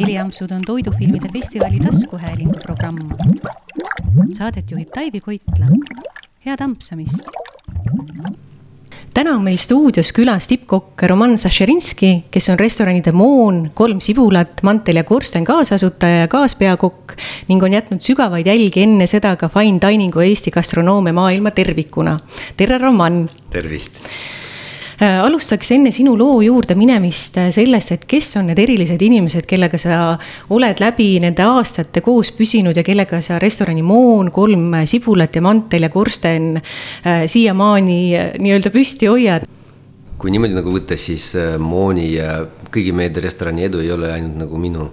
heliampsud on toidufilmide festivali taskuhäälingu programm. Saadet juhib Taivi Koitla. head ampsamist! täna on meil stuudios külas tippkokk Roman Sašerinski, kes on restoranide Moon, Kolm sibulat, Mantel ja korsten kaasasutaja ja kaaspeakokk ning on jätnud sügavaid jälgi enne seda ka fine dining'u Eesti gastronoomia maailma tervikuna. tere, Roman! tervist! Äh, alustaks enne sinu loo juurde minemist äh, sellest, et kes on need erilised inimesed, kellega sa oled läbi nende aastate koos püsinud ja kellega sa restorani Moon, kolm sibulat ja mantel ja korsten äh, siiamaani nii-öelda püsti hoiad? kui niimoodi nagu võtta, siis Mooni ja kõigi meie restorani edu ei ole ainult nagu minu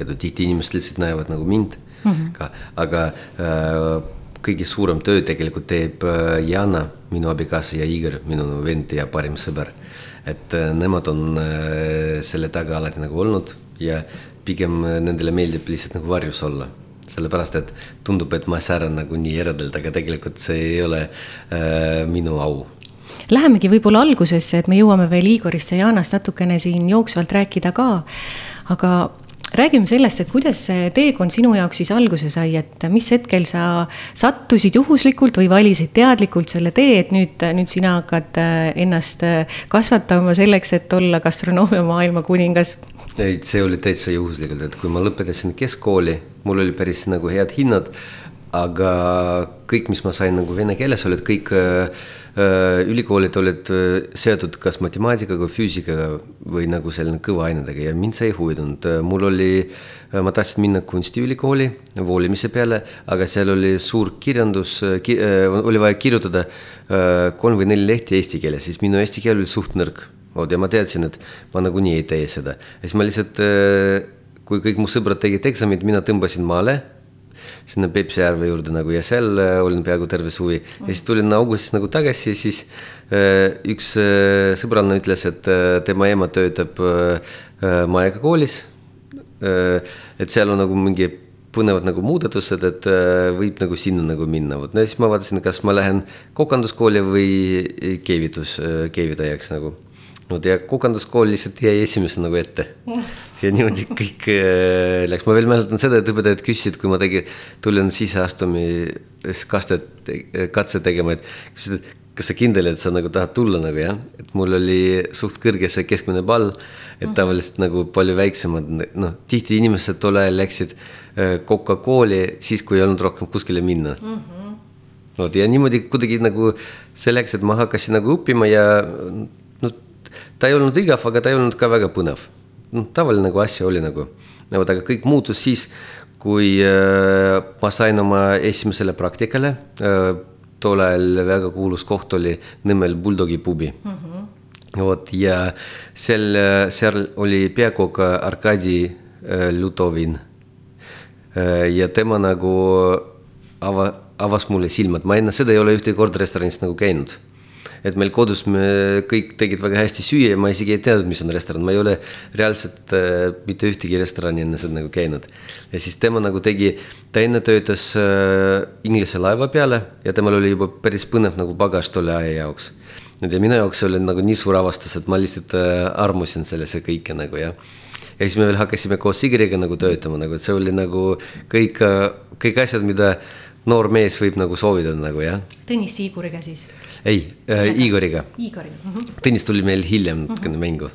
edu, tihti inimesed lihtsalt näevad nagu mind mm -hmm. ka, aga äh, kõige suurem töö tegelikult teeb äh, Jana, minu abikaasa ja Igor, minu vend ja parim sõber. et äh, nemad on äh, selle taga alati nagu olnud ja pigem nendele meeldib lihtsalt nagu varjus olla sellepärast, et tundub, et ma säran nagu nii eredalt, aga tegelikult see ei ole äh, minu au. Lähemegi võib-olla algusesse, et me jõuame veel Igorist ja Jaanast natukene siin jooksvalt rääkida ka. aga räägime sellest, et kuidas see teekond sinu jaoks siis alguse sai, et mis hetkel sa sattusid juhuslikult või valisid teadlikult selle tee, et nüüd, nüüd sina hakkad äh, ennast äh, kasvatama selleks, et olla gastronoomia maailma kuningas? ei, see oli täitsa juhuslikult, et kui ma lõpetasin keskkooli, mul oli päris nagu head hinnad, aga kõik, mis ma sain nagu vene keeles, olid kõik äh, Äh, ülikoolid olid äh, seotud kas matemaatikaga, füüsikaga või nagu selline kõva ainedega. Ja mind see ei huvitanud, mul oli, äh, ma tahtsin minna kunstiülikooli voolimise peale, aga seal oli suur kirjandus ki,, oli vaja kirjutada kolm või neli lehti eesti keeles, siis minu eesti keel oli suht nõrk. vot ja ma teadsin, et ma nagunii ei tee seda. Ja siis ma lihtsalt, kui kõik mu sõbrad tegid eksamid, mina tõmbasin maale sinna Peipsi järve juurde nagu ja seal äh, olin peaaegu terve suvi. Ja siis tulin augustis nagu tagasi ja siis äh, üks äh, sõbranna ütles, et tema ema töötab Maega koolis. et seal on nagu mingi põnevad nagu muudatused, et võib nagu sinna nagu minna, vot no siis ma vaatasin, kas ma lähen kokanduskooli või keevitus, keevitajaks nagu vot ja kokanduskool lihtsalt jäi esimesena nagu ette. ja niimoodi kõik äh, läks, ma veel mäletan seda, et õpetajad küsisid, kui ma tegin, tulin siseastumiskastet, katse tegema, et küsisid, et kas sa kindel, et sa nagu tahad tulla nagu jah, et mul oli suht kõrge see keskmine pall. et mhm. tavaliselt nagu palju väiksemad, noh, tihti inimesed tol ajal läksid Coca-Cooli siis, kui ei olnud rohkem kuskile minna mm. -hmm. vot ja niimoodi kuidagi nagu see läks, et ma hakkasin nagu õppima ja ta ei olnud igav, aga ta ei olnud ka väga põnev. noh, tavaline nagu asja oli nagu, vot, aga kõik muutus siis, kui äh, ma sain oma esimesele praktikale äh,. tol ajal väga kuulus koht oli nimel Bulldogi pubi mm. -hmm. vot ja seal, seal oli peakokk Arkadi äh, Lutovin äh,. ja tema nagu ava-, avas mulle silmad, ma enne seda ei ole ühtegi korda restoranis nagu käinud et meil kodus me kõik tegid väga hästi süüa ja ma isegi ei teadnud, mis on restoran, ma ei ole reaalselt äh, mitte ühtegi restorani enne seda nagu käinud. ja siis tema nagu tegi, ta enne töötas äh, Inglise laeva peale ja temal oli juba päris põnev nagu pagas tolle aja jaoks. ja minu jaoks oli nagu nii suur avastus, et ma lihtsalt äh, armusin sellesse kõike nagu ja ja siis me veel hakkasime koos Sigriga nagu töötama, nagu et see oli nagu kõik, äh, kõik asjad, mida noor mees võib nagu soovida nagu jah. Tõnis Siiguriga siis? Ei äh,, Igoriga. Igoriga mm. -hmm. Tõnis tuli meil hiljem natukene mm -hmm. mängu.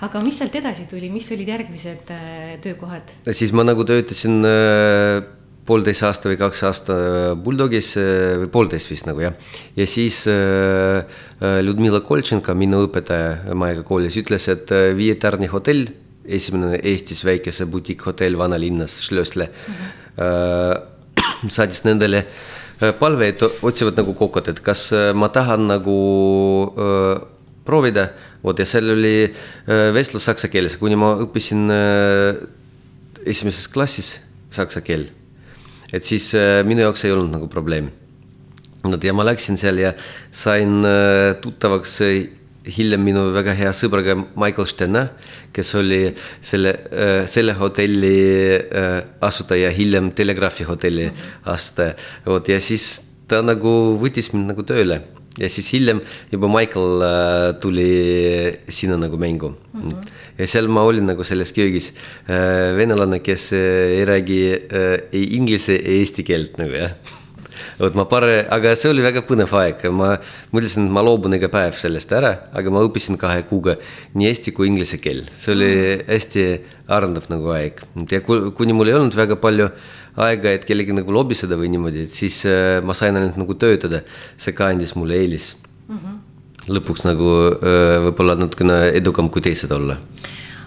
aga mis sealt edasi tuli, mis olid järgmised äh, töökohad? siis ma nagu töötasin äh, poolteist aasta või kaks aasta Bulldogis äh, või poolteist vist nagu jah. ja siis äh, äh Ludmila Koltšenko, minu õpetaja Maega koolis ütles, et äh, Viie Tärni hotell, esimene Eestis väikese butiikhotell vanalinnas, Schlösle mm, -hmm. äh, saatis nendele äh, Äh, palve, et otsivad nagu kokot, et kas äh, ma tahan nagu äh, proovida, vot ja seal oli öö, vestlus saksa keeles, kuni ma õppisin esimeses klassis saksa keel. et siis minu jaoks ei olnud nagu probleem. vot ja ma läksin seal ja sain tuttavaks hiljem minu väga hea sõbraga Michael Stenner, kes oli selle, äh, selle hotelli äh, asutaja, hiljem Telegraafi hotelli asutaja. vot ja siis ta nagu võttis mind nagu tööle ja siis hiljem juba Michael äh, tuli sinna nagu mängu mm. -hmm. ja seal ma olin nagu selles köögis venelane, kes ei räägi ei inglise, ei eesti keelt nagu jah vot ma pare-, aga see oli väga põnev aeg, ma mõtlesin, et ma loobun iga päev sellest ära, aga ma õppisin kahe kuuga nii eesti kui inglise keel, see oli hästi arendav nagu aeg. ja kuni mul ei olnud väga palju aega, et kellegi nagu lobiseda või niimoodi, et siis äh, ma sain ainult nagu töötada, see ka andis mulle eelis mm. -hmm. lõpuks nagu äh, võib-olla natukene edukam kui teised olla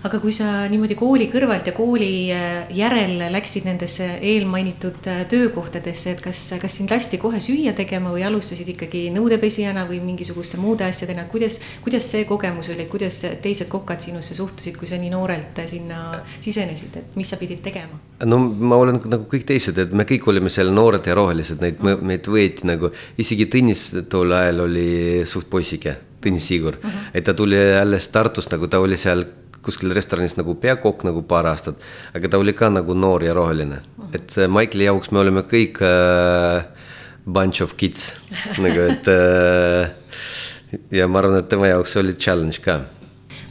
aga kui sa niimoodi kooli kõrvalt ja kooli äh, järel läksid nendesse eelmainitud äh, töökohtadesse, et kas, kas sind lasti kohe süüa tegema või alustasid ikkagi nõudepesijana või mingisuguste muude asjadena, kuidas, kuidas see kogemus oli, kuidas teised kokad sinusse suhtusid, kui sa nii noorelt sinna sisenesid, et mis sa pidid tegema? no ma olen nagu kõik teised, et me kõik olime seal noored ja rohelised, neid meid võeti nagu, isegi Tõnis tol ajal oli suht poisike, Tõnis Siigur mm, -hmm. et ta tuli alles Tartust, nagu ta oli seal kuskil restoranis nagu peakokk nagu paar aastat, aga ta oli ka nagu noor ja roheline. et Maikli jaoks me oleme kõik äh, bunch of kids nagu, et äh, ja ma arvan, et tema jaoks oli challenge ka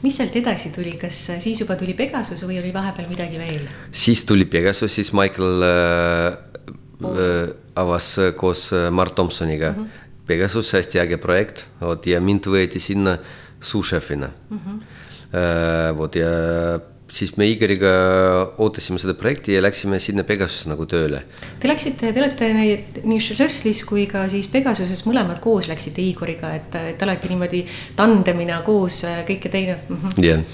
mis sealt edasi tuli, kas siis juba tuli Pegasus või oli vahepeal midagi veel? siis tuli Pegasus, siis Michael äh, äh, avas koos äh, Mart Tomsoniga mm -hmm. Pegasus, hästi äge projekt, vot ja mind võeti sinna sous-chef'ina mm. -hmm vot ja siis me Igoriga ootasime seda projekti ja läksime sinna Pegasusse nagu tööle. Te läksite, te olete neid nii Šröslis kui ka siis Pegasuses mõlemad koos läksite Igoriga, et, et olete niimoodi tandemina koos äh, kõike teinud -hmm.. jah,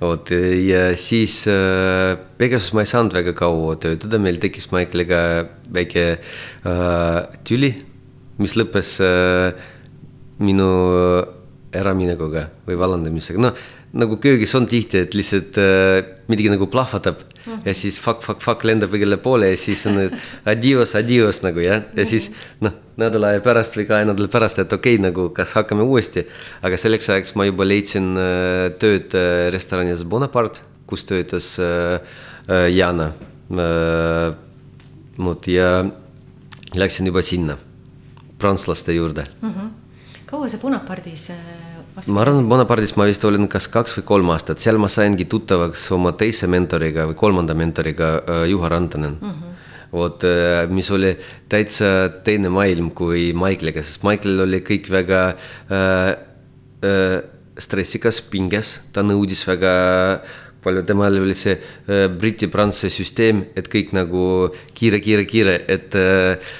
vot ja siis äh, Pegasus ma ei saanud väga kaua töötada, meil tekkis Michaeliga väike äh, tüli, mis lõppes äh, minu äraminekuga või vallandamisega, noh nagu köögis on tihti, et lihtsalt äh, midagi nagu plahvatab mm -hmm. ja siis fuck, fuck, fuck lendab igale poole ja siis on adios, adios nagu jah, ja mhm. siis noh, nädala aja pärast või kahe nädala pärast, et okei okay,, nagu kas hakkame uuesti. aga selleks ajaks ma juba leidsin äh, tööd äh, restoranis Bonaparte, kus töötas äh, äh, Jana äh,. vot ja läksin juba sinna, prantslaste juurde mm. -hmm. kaua sa Bonaparte'is äh ma arvan, et Bonaparte'is ma vist olin kas kaks või kolm aastat, seal ma saingi tuttavaks oma teise mentoriga või kolmanda mentoriga äh, Juha Rantanen. Mm. -hmm vot, äh, mis oli täitsa teine maailm kui Michaeliga, sest Michael oli kõik väga äh, äh, stressikas, pinges, ta nõudis väga palju, temal oli see äh, Briti-Prantsuse süsteem, et kõik nagu kiire, kiire, kiire, et äh,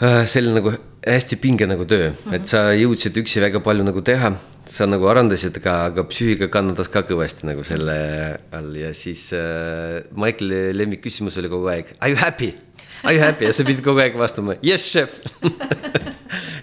äh oli nagu hästi pinge nagu töö. Mm, -hmm. et sa jõudsid üksi väga palju nagu teha, sa nagu arendasid ka, aga psüühika kannatas ka kõvasti nagu selle all. Ja siis äh, Michael'i lemmikküsimus oli kogu aeg, are you happy? Are you happy? Ja sa pidid kogu aeg vastama yes chef.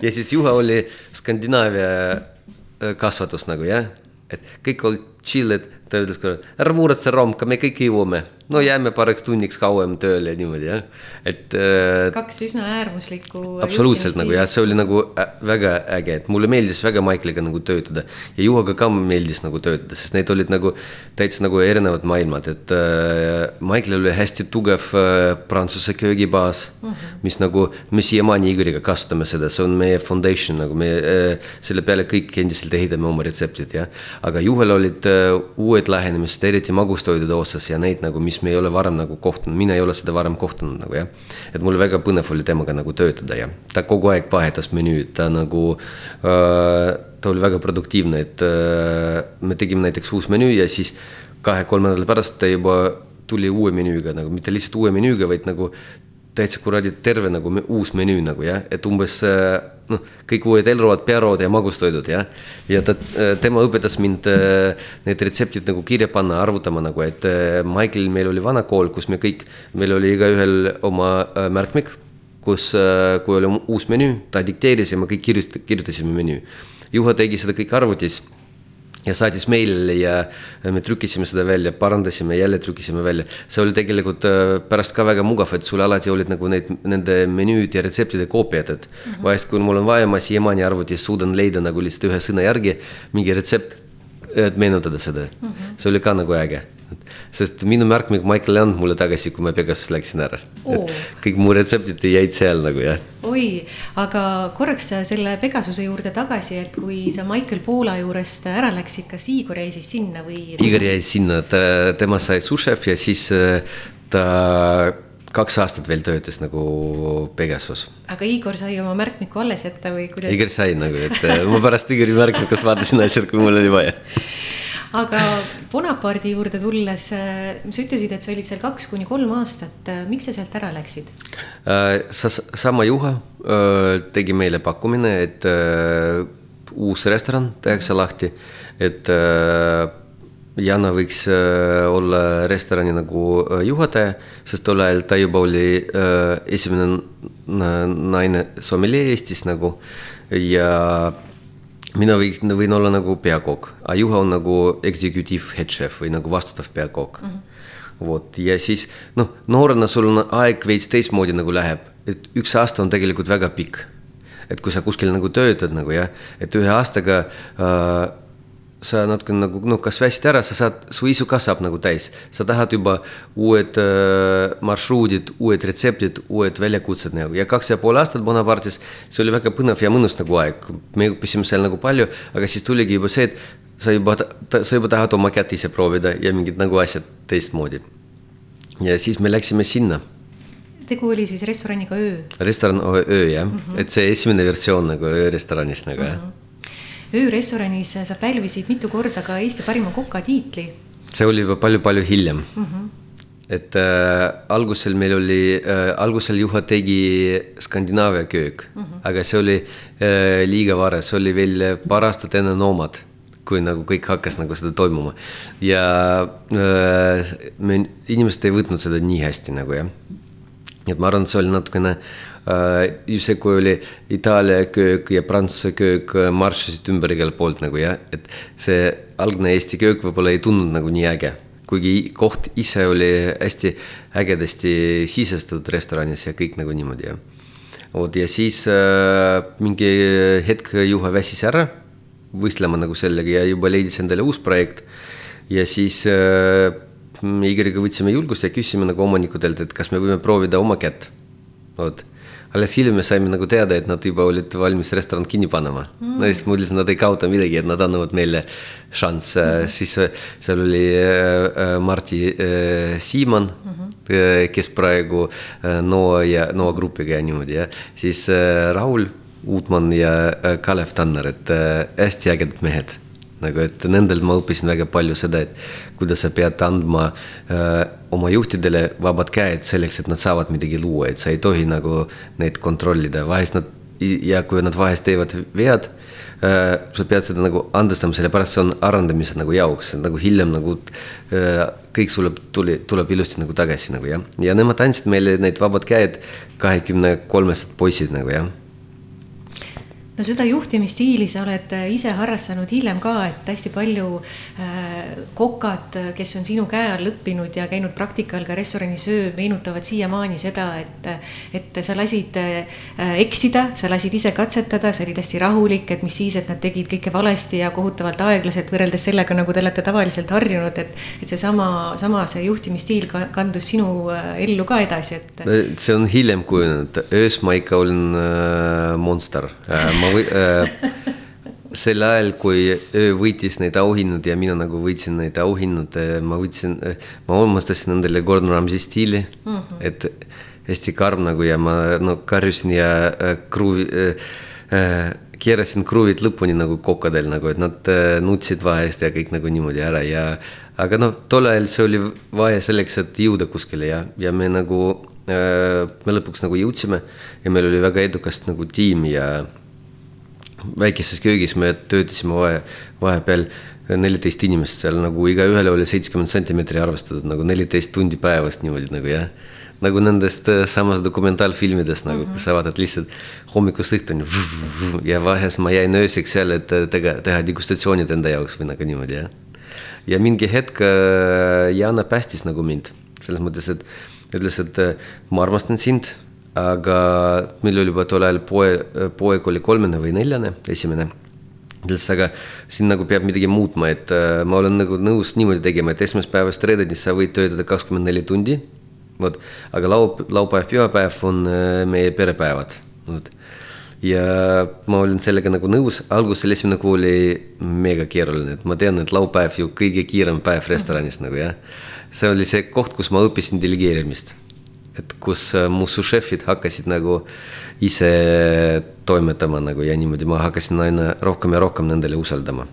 Ja siis Juha oli Skandinaavia äh, kasvatus nagu jah, et kõik olid chill'id, ta ütles ka, ära muretse, Romka, me kõik jõuame no jääme paariks tunniks kauem tööle niimoodi jah, et äh,. kaks üsna äärmuslikku. absoluutselt nagu jah, see oli nagu äh, väga äge, et mulle meeldis väga Maikliga nagu töötada. ja Juhaga ka meeldis nagu töötada, sest need olid nagu täitsa nagu erinevad maailmad, et äh, Maiklil oli hästi tugev äh, prantsuse köögibaas mm. -hmm. mis nagu, me siiamaani Igoriga kasutame seda, see on meie foundation nagu me äh, selle peale kõik endiselt ehitame oma retseptid jah. aga Juhal olid äh, uued lähenemised, eriti magustoidude osas ja neid nagu, mis me ei ole varem nagu kohtunud, mina ei ole seda varem kohtunud nagu jah. et mul väga põnev oli temaga nagu töötada ja ta kogu aeg vahetas menüüd, ta nagu äh,, ta oli väga produktiivne, et äh, me tegime näiteks uus menüü ja siis kahe-kolme nädala pärast ta juba tuli uue menüüga nagu, mitte lihtsalt uue menüüga, vaid nagu täitsa kuradi terve nagu uus menüü nagu jah, et umbes äh, noh, kõik uued elroad, pearood ja magustoidud jah. ja ta, äh, tema õpetas mind äh, need retseptid nagu kirja panna, arvutama nagu, et Michaelil meil oli vana kool, kus me kõik, meil oli igaühel oma märkmik, kus, kui oli uus menüü, ta dikteeris ja me kõik kirjut-, kirjutasime menüü. Juha tegi seda kõik arvutis ja saatis meile ja me trükkisime seda välja, parandasime, jälle trükkisime välja. see oli tegelikult äh, pärast ka väga mugav, et sul alati olid nagu need, nende menüüd ja retseptide koopiad, et mm -hmm. vahest, kui mul on vaja, ma siiamaani arvutis suudan leida nagu lihtsalt ühe sõna järgi mingi retsept, et meenutada seda mm. -hmm. see oli ka nagu äge sest minu märkmik Michael ei andnud mulle tagasi, kui ma Pegasus läksin ära Oo. kõik mu retseptid jäid seal nagu jah. oi, aga korraks selle Pegasuse juurde tagasi, et kui sa Michael Poola juurest ära läksid, kas Igor jäi siis sinna või? Igor jäi sinna, ta, tema sai sušef ja siis äh, ta kaks aastat veel töötas nagu Pegasus. aga Igor sai oma märkmiku alles jätta või kuidas? Igor sai nagu, et äh, ma pärast Igori märkmikust vaatasin asjad, kui mul oli vaja aga Bonapardi juurde tulles, äh, sa ütlesid, et sa olid seal kaks kuni kolm aastat, miks sa sealt ära läksid? sa, sama Juha tegi meile pakkumine, et uus restoran tehakse lahti, et Jana võiks olla restorani nagu juhataja, sest tol ajal ta juba oli esimene naine sommelee Eestis nagu. Ja mina võin, võin olla nagu peakook, aga Juha on nagu executive head chef või nagu vastutav peakook mm. -hmm. vot ja siis noh, noorena sul on aeg veits teistmoodi nagu läheb, et üks aasta on tegelikult väga pikk. et kui sa kuskil nagu töötad nagu jah, et ühe aastaga äh, sa natuke nagu noh, kas väsid ära, sa saad, su isu ka saab nagu täis, sa tahad juba uued äh, marsruudid, uued retseptid, uued väljakutsed nagu ja kaks ja pool aastat Bonapartis, see oli väga põnev ja mõnus nagu aeg, me õppisime seal nagu palju, aga siis tuligi juba see, et sa juba, sa juba tahad oma kätt ise proovida ja mingid nagu asjad teistmoodi. ja siis me läksime sinna. tegu oli siis restoraniga Öö? restoran Öö jah mm, -hmm. et see esimene versioon nagu öörestoranist nagu mm -hmm. jah öörestoranis sa pälvisid mitu korda ka Eesti parima koka tiitli. see oli juba palju-palju hiljem mm. -hmm. et äh, algusel meil oli äh,, algusel Juha tegi Skandinaavia köök mm, -hmm. aga see oli äh, liiga vara, see oli veel paar aastat enne Nomad kui nagu kõik hakkas nagu seda toimuma. ja äh, me, inimesed ei võtnud seda nii hästi nagu jah. et ma arvan, et see oli natukene see, kui oli Itaalia köök ja Prantsuse köök marssisid ümber igalt poolt nagu jah, et see algne Eesti köök võib-olla ei tundunud nagu nii äge. kuigi koht ise oli hästi ägedasti sisestatud restoranis ja kõik nagu niimoodi jah. vot ja siis äh, mingi hetk Juha väsis ära võistlema nagu sellega ja juba leidis endale uus projekt. ja siis äh, Igoriga võtsime julgust ja küsisime nagu omanikudelt, et kas me võime proovida oma kätt. vot alles hiljem me saime nagu teada, et nad juba olid valmis restoran kinni panema mm.. no siis mõtlesin, nad ei kaota midagi, et nad annavad meile šansse mm., siis seal oli äh, Martti äh, Siimann mm, -hmm. kes praegu äh, Noa ja Noa grupiga ja niimoodi jah, siis äh, Raul Uutmann ja äh, Kalev Tanner, et äh, hästi ägedad mehed nagu, et nendelt ma õppisin väga palju seda, et kuidas sa pead andma äh, oma juhtidele vabad käed selleks, et nad saavad midagi luua, et sa ei tohi nagu neid kontrollida, vahest nad ja kui nad vahest teevad vead äh,, sa pead seda nagu andestama, sellepärast see on arendamise nagu jaoks, nagu hiljem nagu äh, kõik sulle tuli, tuleb ilusti nagu tagasi nagu jah, ja nemad andsid meile need vabad käed, kahekümne kolmesed poisid nagu jah no seda juhtimisstiili sa oled äh, ise harrastanud hiljem ka, et hästi palju äh, kokad, kes on sinu käe all õppinud ja käinud praktikal ka restoranis öö, meenutavad siiamaani seda, et, et sa lasid äh, eksida, sa lasid ise katsetada, sa olid hästi rahulik, et mis siis, et nad tegid kõike valesti ja kohutavalt aeglaselt võrreldes sellega, nagu te olete tavaliselt harjunud, et, et seesama, sama see juhtimisstiil kandus sinu äh, ellu ka edasi, et. see on hiljem kujunenud, öös ma ikka olin äh, monster äh, ma või äh, sel ajal, kui öö võitis neid auhinnad ja mina nagu võitsin neid auhinnad, ma võtsin, ma omastasin endale Gordon Ramsay stiili mm, -hmm. et hästi karm nagu ja ma no karjusin ja äh, kruvi äh, äh, keerasin kruvid lõpuni nagu kokadel nagu, et nad äh, nutsid vahest ja kõik nagu niimoodi ära ja aga noh, tol ajal see oli vaja selleks, et jõuda kuskile ja, ja me nagu äh,, me lõpuks nagu jõudsime ja meil oli väga edukas nagu tiim ja väikeses köögis me töötasime vahe, vahepeal neliteist inimest seal nagu igaühele oli seitsekümmend sentimeetri arvestatud nagu neliteist tundi päevas niimoodi nagu jah. nagu nendest äh, samas dokumentaalfilmidest nagu mm, -hmm. kus sa vaatad lihtsalt hommikust õhtuni ja vahest ma jäin ööseks seal, et äh, tega, teha degustatsioonid enda jaoks või nagu niimoodi jah. ja mingi hetk äh, Jana päästis nagu mind selles mõttes, et ütles, et ma armastan sind aga meil oli juba tol ajal poe, poeg oli kolmene või neljane, esimene. sellest, aga siin nagu peab midagi muutma, et äh, ma olen nagu nõus niimoodi tegema, et esmaspäevast reedeni sa võid töötada kakskümmend neli tundi. vot, aga laup-, laupäev, pühapäev on äh, meie perepäevad, vot. ja ma olin sellega nagu nõus, algusel esimene kuu oli mega keeruline, et ma tean, et laupäev ju kõige kiirem päev restoranis nagu jah. see oli see koht, kus ma õppisin delegeerimist et kus äh, mu su-šefid hakkasid nagu ise toimetama nagu ja niimoodi ma hakkasin aina rohkem ja rohkem nendele usaldama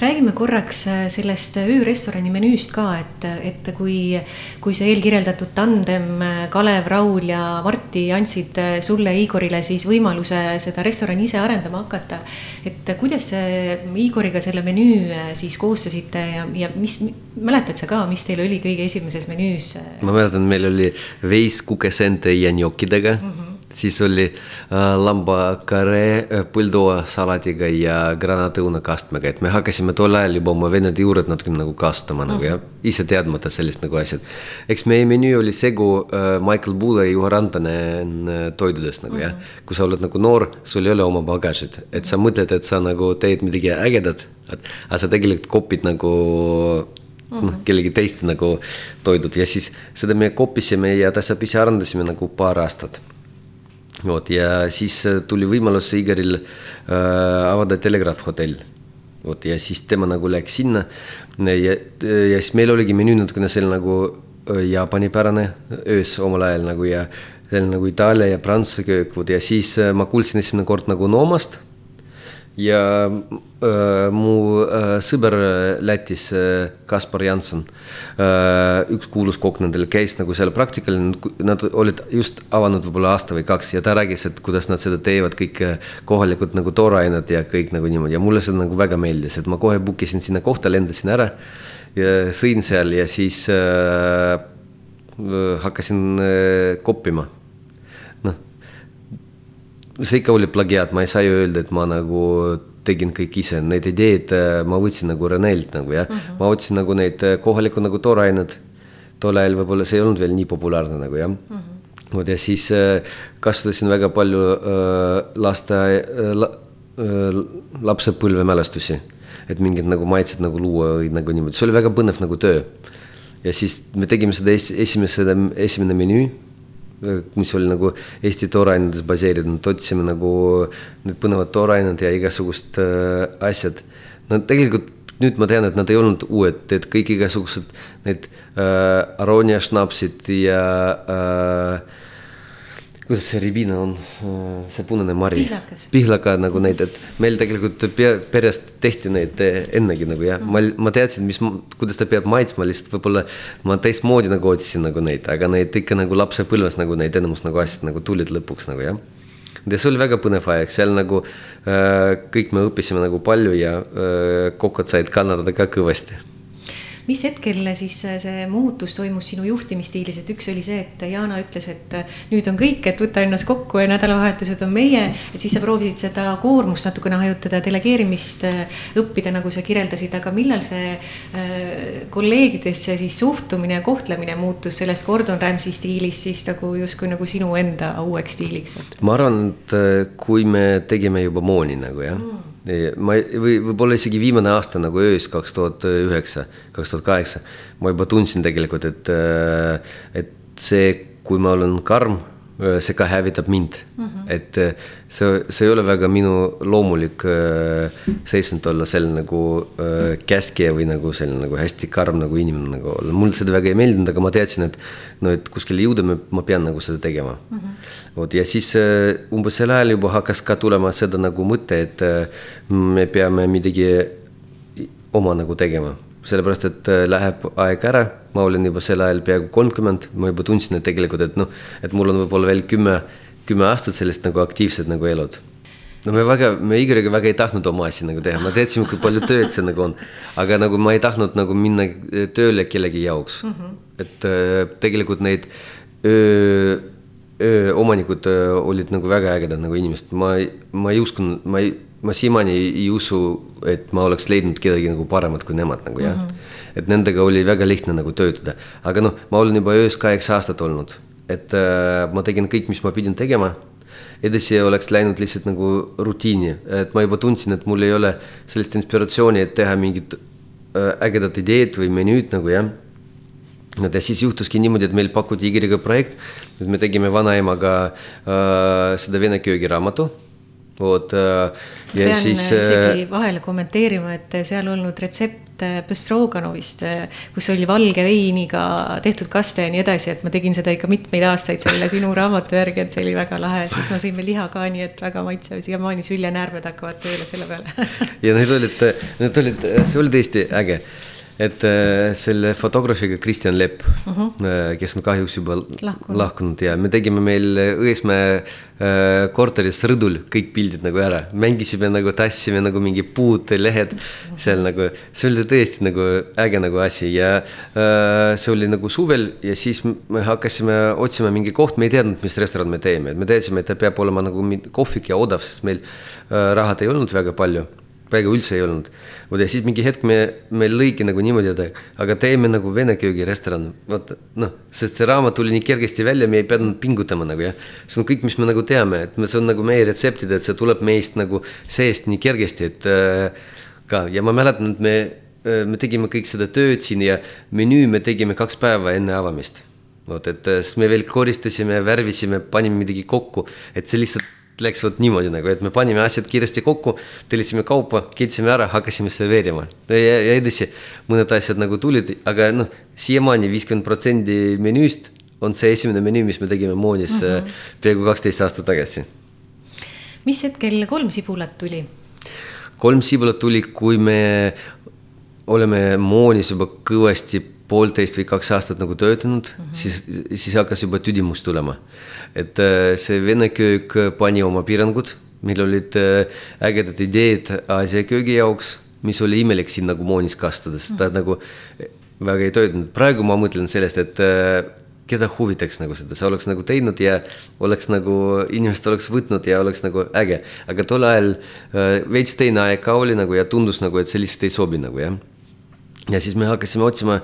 räägime korraks äh, sellest öörestorani menüüst ka, et, et kui, kui see eelkirjeldatud tandem äh, Kalev, Raul ja Martti andsid äh, sulle, Igorile siis võimaluse seda restorani ise arendama hakata. et kuidas Igoriga selle menüü siis koostasite ja, ja mis, mäletad sa ka, mis teil oli kõige esimeses menüüs? ma mäletan, meil oli veis kukesente ja njokidega mm. -hmm siis oli äh, lambakare äh, põldoa salatiga ja granaatõuna kastmega, et me hakkasime tol ajal juba oma venede juured natukene nagu kasutama mm -hmm. nagu jah, ise teadmata sellist nagu asjad. eks meie menüü oli segu äh, Michael Bulle ja Juha Rantanen toidudest nagu mm -hmm. jah. Mhm. kui sa oled nagu noor, sul ei ole oma bagažit, et sa mõtled, et sa nagu teed midagi ägedat, aga sa tegelikult kopid nagu Mm -hmm. noh, kellegi teiste nagu toidud ja siis seda me kopisime ja tasapisi arendasime nagu paar aastat vot ja siis äh, tuli võimalus Igoril äh, avada Telegraaf hotell. vot ja siis tema nagu läks sinna. Ja, ja siis meil oligi menüü natukene selline nagu äh, jaapanipärane öös omal ajal nagu ja selline nagu Itaalia ja Prantsuse köök, vot ja siis äh, ma kuulsin esimene kord nagu Noomast ja äh, mu äh, sõber Lätis äh,, Kaspar Janson äh,, üks kuulus kokk nendel, käis nagu seal praktikal, nad olid just avanud võib-olla aasta või kaks ja ta rääkis, et kuidas nad seda teevad, kõik äh, kohalikud nagu toorained ja kõik nagu niimoodi ja mulle see nagu väga meeldis, et ma kohe book isin sinna kohta, lendasin ära sõin seal ja siis äh, hakkasin äh, koppima see ikka oli plagiaat, ma ei saa ju öelda, et ma nagu tegin kõik ise, need ideed äh, ma võtsin nagu Renelt nagu jah mm, -hmm. ma otsin nagu neid äh, kohalikud nagu toorained. tol ajal võib-olla see ei olnud veel nii populaarne nagu jah mm. -hmm. vot ja siis äh, kasutasin väga palju äh, laste la, äh, lapsepõlvemälestusi. et mingid nagu maitsed nagu luua või nagu niimoodi, see oli väga põnev nagu töö. ja siis me tegime seda es, esimese, esimene menüü mis oli nagu Eesti toorainetes baseeritud, otsime nagu need põnevad toorained ja igasugused äh, asjad. no tegelikult nüüd ma tean, et nad ei olnud uued, et kõik igasugused need äh, Aronia šnapsid ja äh, kuidas see ribina on, see punane mari. pihlaka nagu neid, et meil tegelikult perest tehti neid ennegi nagu jah mm., ma, ma teadsin, mis, kuidas ta peab maitsma, lihtsalt võib-olla ma teistmoodi nagu otsisin nagu neid, aga neid ikka nagu lapsepõlves nagu neid enamus nagu asjad nagu tulid lõpuks nagu jah. ja see oli väga põnev aeg, seal nagu äh, kõik me õppisime nagu palju ja äh, kokad said kannatada ka kõvasti mis hetkel siis see muutus toimus sinu juhtimisstiilis, et üks oli see, et Jana ütles, et nüüd on kõik, et võta ennast kokku ja nädalavahetused on meie. et siis sa proovisid seda koormust natukene hajutada, delegeerimist äh, õppida, nagu sa kirjeldasid, aga millal see äh, kolleegidesse siis suhtumine ja kohtlemine muutus sellest Gordon Ramsay stiilist siis nagu justkui nagu sinu enda uueks stiiliks? ma arvan, et äh, kui me tegime juba mooni nagu jah mm ma või võib-olla isegi viimane aasta nagu öös kaks tuhat üheksa, kaks tuhat kaheksa, ma juba tundsin tegelikult, et, äh, et see, kui ma olen karm, see ka hävitab mind mm. -hmm. et äh, see, see ei ole väga minu loomulik seisund olla selline nagu käskija või nagu selline nagu hästi karm nagu inimene nagu olla. mulle seda väga ei meeldinud, aga ma teadsin, et no, et kuskile jõuda ma, pean nagu seda tegema mm. -hmm vot ja siis äh, umbes sel ajal juba hakkas ka tulema seda nagu mõte, et äh, me peame midagi oma nagu tegema. Sellepärast, et äh, läheb aeg ära, ma olin juba sel ajal peaaegu kolmkümmend, ma juba tundsin, et tegelikult, et noh, et mul on võib-olla veel kümme, kümme aastat sellist nagu aktiivset nagu elud no me väga, me Igoriga väga ei tahtnud oma asja nagu teha, me teadsime, kui palju tööd see nagu on. aga nagu ma ei tahtnud nagu minna tööle kellegi jaoks mm. -hmm. et äh, tegelikult neid öö omanikud olid nagu väga ägedad nagu inimesed, ma, ma ei uskunud, ma ei, ma siiamaani ei usu, et ma oleks leidnud kedagi nagu paremat kui nemad nagu jah. Mm. -hmm. et nendega oli väga lihtne nagu töötada, aga noh, ma olen juba öös kaheksa aastat olnud, et äh, ma tegin kõik, mis ma pidin tegema. Edasi oleks läinud lihtsalt nagu rutiini, et ma juba tundsin, et mul ei ole sellist inspiratsiooni, et teha mingit äh, ägedat ideed või menüüd nagu jah. Ja siis juhtuski niimoodi, et meil pakuti Igoriga projekt, et me tegime vanaemaga äh, seda vene köögiraamatu. Vot äh, ja pean siis. isegi äh, vahele kommenteerima, et seal olnud retsept Bõstroganovist, kus oli valge veiniga tehtud kaste ja nii edasi, et ma tegin seda ikka mitmeid aastaid selle sinu raamatu järgi, et see oli väga lahe, siis ma sõin veel liha ka, nii et väga maitsev, siiamaani süljenäärmed hakkavad tööle selle peale ja need olid, need olid, see oli tõesti äge et äh, selle fotograafiga Kristjan Lepp mhm. -huh. kes on kahjuks juba lahkunud, lahkunud ja me tegime meil Õismäe äh, korteris rõdul kõik pildid nagu ära, mängisime nagu, tassime nagu mingi puud, lehed -huh. seal nagu, see oli tõesti nagu äge nagu asi ja äh, see oli nagu suvel ja siis me hakkasime otsima mingi koht, me ei teadnud, mis restoran me teeme, et me teadsime, et ta peab olema nagu kohvik ja odav, sest meil äh, rahad ei olnud väga palju peaaegu üldse ei olnud. vot ja siis mingi hetk me, meil lõigi nagu niimoodi, et aga teeme nagu vene köögirestoran, vaata noh, sest see raamat tuli nii kergesti välja, me ei pidanud pingutama nagu jah. see on kõik, mis me nagu teame, et me, see on nagu meie retseptid, et see tuleb meist nagu seest nii kergesti, et äh, ka ja ma mäletan, et me äh,, me tegime kõik seda tööd siin ja menüü me tegime kaks päeva enne avamist. vot, et äh, siis me veel koristasime, värvisime, panime midagi kokku, et see lihtsalt läks vot niimoodi nagu, et me panime asjad kiiresti kokku, tellisime kaupa, kitsime ära, hakkasime serveerima ja, ja edasi. mõned asjad nagu tulid, aga noh, siiamaani viiskümmend protsenti menüüst on see esimene menüü, mis me tegime Moonis mm -hmm. peaaegu kaksteist aastat tagasi. mis hetkel kolm sibulat tuli? kolm sibulat tuli, kui me oleme Moonis juba kõvasti poolteist või kaks aastat nagu töötanud mm, -hmm. siis, siis hakkas juba tüdimus tulema et äh, see vene köök pani oma piirangud, meil olid äh, ägedad ideed Aasia köögi jaoks, mis oli imelik siin nagu moonis kastada, sest ta mm. nagu väga ei töötanud. praegu ma mõtlen sellest, et äh, keda huvitaks nagu seda, sa oleks nagu teinud ja oleks nagu, inimesed oleks võtnud ja oleks nagu äge. aga tol ajal veits teine aeg ka oli nagu ja tundus nagu, et see lihtsalt ei sobi nagu jah. ja siis me hakkasime otsima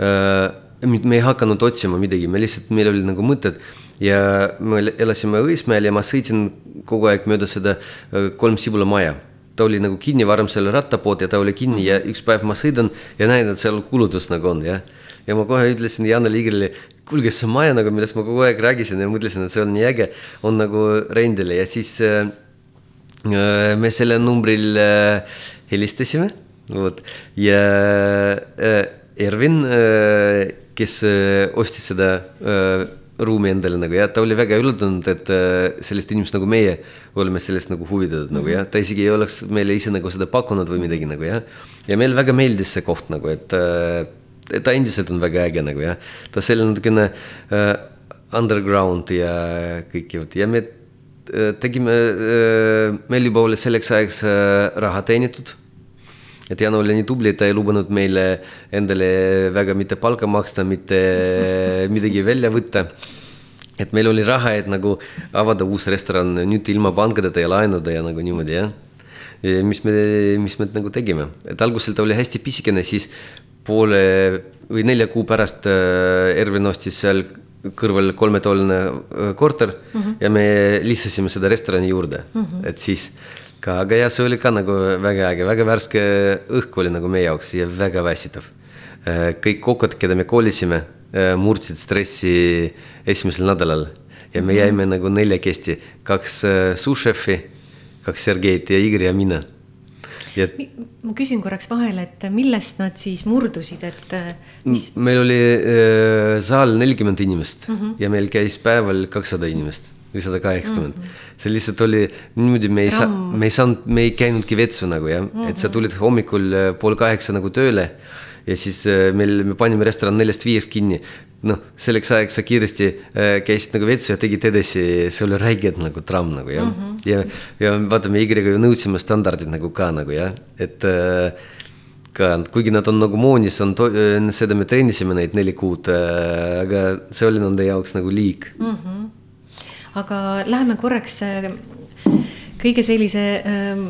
äh,, me ei hakanud otsima midagi, me lihtsalt, meil oli nagu mõtted ja me elasime Õismäel ja ma sõitsin kogu aeg mööda seda äh, kolm sibulamaja. Ta oli nagu kinni varem selle rattapood ja ta oli kinni ja üks päev ma sõidan ja näen, et seal kulutus nagu on jah. ja ma kohe ütlesin Janele Igrile, kuulge, see maja nagu, millest ma kogu aeg rääkisin ja mõtlesin, et see on nii äge, on nagu rendile. Ja siis äh, äh me selle numbril äh, helistasime, vot. Ja äh, Ervin äh,, kes äh, ostis seda äh, ruumi endale nagu jah, ta oli väga üllatunud, et äh, sellist inimest nagu meie oleme sellest nagu huvitatud mm -hmm. nagu jah, ta isegi ei oleks meile ise nagu seda pakkunud või midagi nagu jah. ja meile väga meeldis see koht nagu, et äh, ta endiselt on väga äge nagu jah, ta selline natukene äh, underground ja kõik jõud ja me tegime äh,, meil juba oli selleks ajaks äh, raha teenitud et Jana oli nii tubli, ta ei lubanud meile endale väga mitte palka maksta, mitte midagi välja võtta. et meil oli raha, et nagu avada uus restoran nüüd ilma pankadeta ja laenude ja nagu niimoodi jah. mis me, mis me nagu tegime, et algusel ta oli hästi pisikene, siis poole või nelja kuu pärast äh, Ervin ostis seal kõrval kolmetoaline äh, korter mm -hmm. ja me lihtsasime seda restorani juurde mm, -hmm. et siis ka, aga jah, see oli ka nagu väga äge, väga värske õhk oli nagu meie jaoks ja väga väsitav. Äh, kõik kokad, keda me kolisime, äh, murdsid stressi esimesel nädalal ja me jäime mm -hmm. nagu neljakesti, kaks äh, sušefi, kaks Sergeit ja Igor ja mina ja. ma küsin korraks vahele, et millest nad siis murdusid, et mis? meil oli äh, saal nelikümmend inimest mm -hmm. ja meil käis päeval kakssada inimest või sada kaheksakümmend mm. -hmm. see lihtsalt oli niimoodi, me ei saa, me ei saanud, me ei käinudki vetsu nagu jah mm, -hmm. et sa tulid hommikul äh, pool kaheksa nagu tööle. ja siis äh, meil, me panime restoran neljast viiest kinni. noh, selleks ajaks sa kiiresti äh, käisid nagu vetsu ja tegid edasi, see oli räiged nagu tramm nagu jah mm. -hmm. ja, ja vaata, me Y-ga ju nõudsime standardid nagu ka nagu jah, et äh, ka, kuigi nad on nagu moonis, on, seda me treenisime neid neli kuud äh,, aga see oli nende jaoks nagu liig mm. -hmm aga läheme korraks äh, kõige sellise ähm,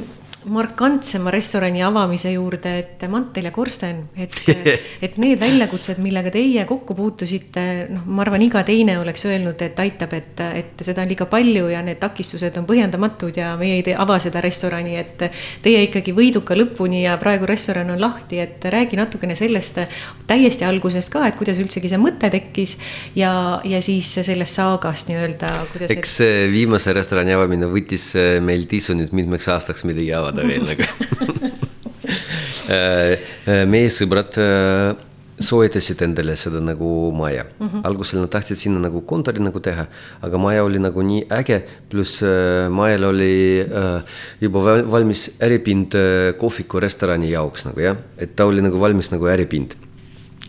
markantsema restorani avamise juurde, et mantel ja korsten, et et need väljakutsed, millega teie kokku puutusite, noh, ma arvan, iga teine oleks öelnud, et aitab, et, et seda on liiga palju ja need takistused on põhjendamatud ja meie ei tee, ava seda restorani, et teie ikkagi võiduka lõpuni ja praegu restoran on lahti, et räägi natukene sellest täiesti algusest ka, et kuidas üldsegi see mõte tekkis ja, ja siis sellest saagast nii-öelda, kuidas. eks see viimase restorani avamine võttis meil tisu nüüd mitmeks aastaks midagi avada veel nagu meie sõbrad soetasid endale seda nagu maja mm. -hmm. algusel nad tahtsid sinna nagu kontori nagu teha, aga maja oli nagu nii äge, pluss äh, majal oli äh, juba valmis äripind äh, kohviku restorani jaoks nagu jah, et ta oli nagu valmis nagu äripind.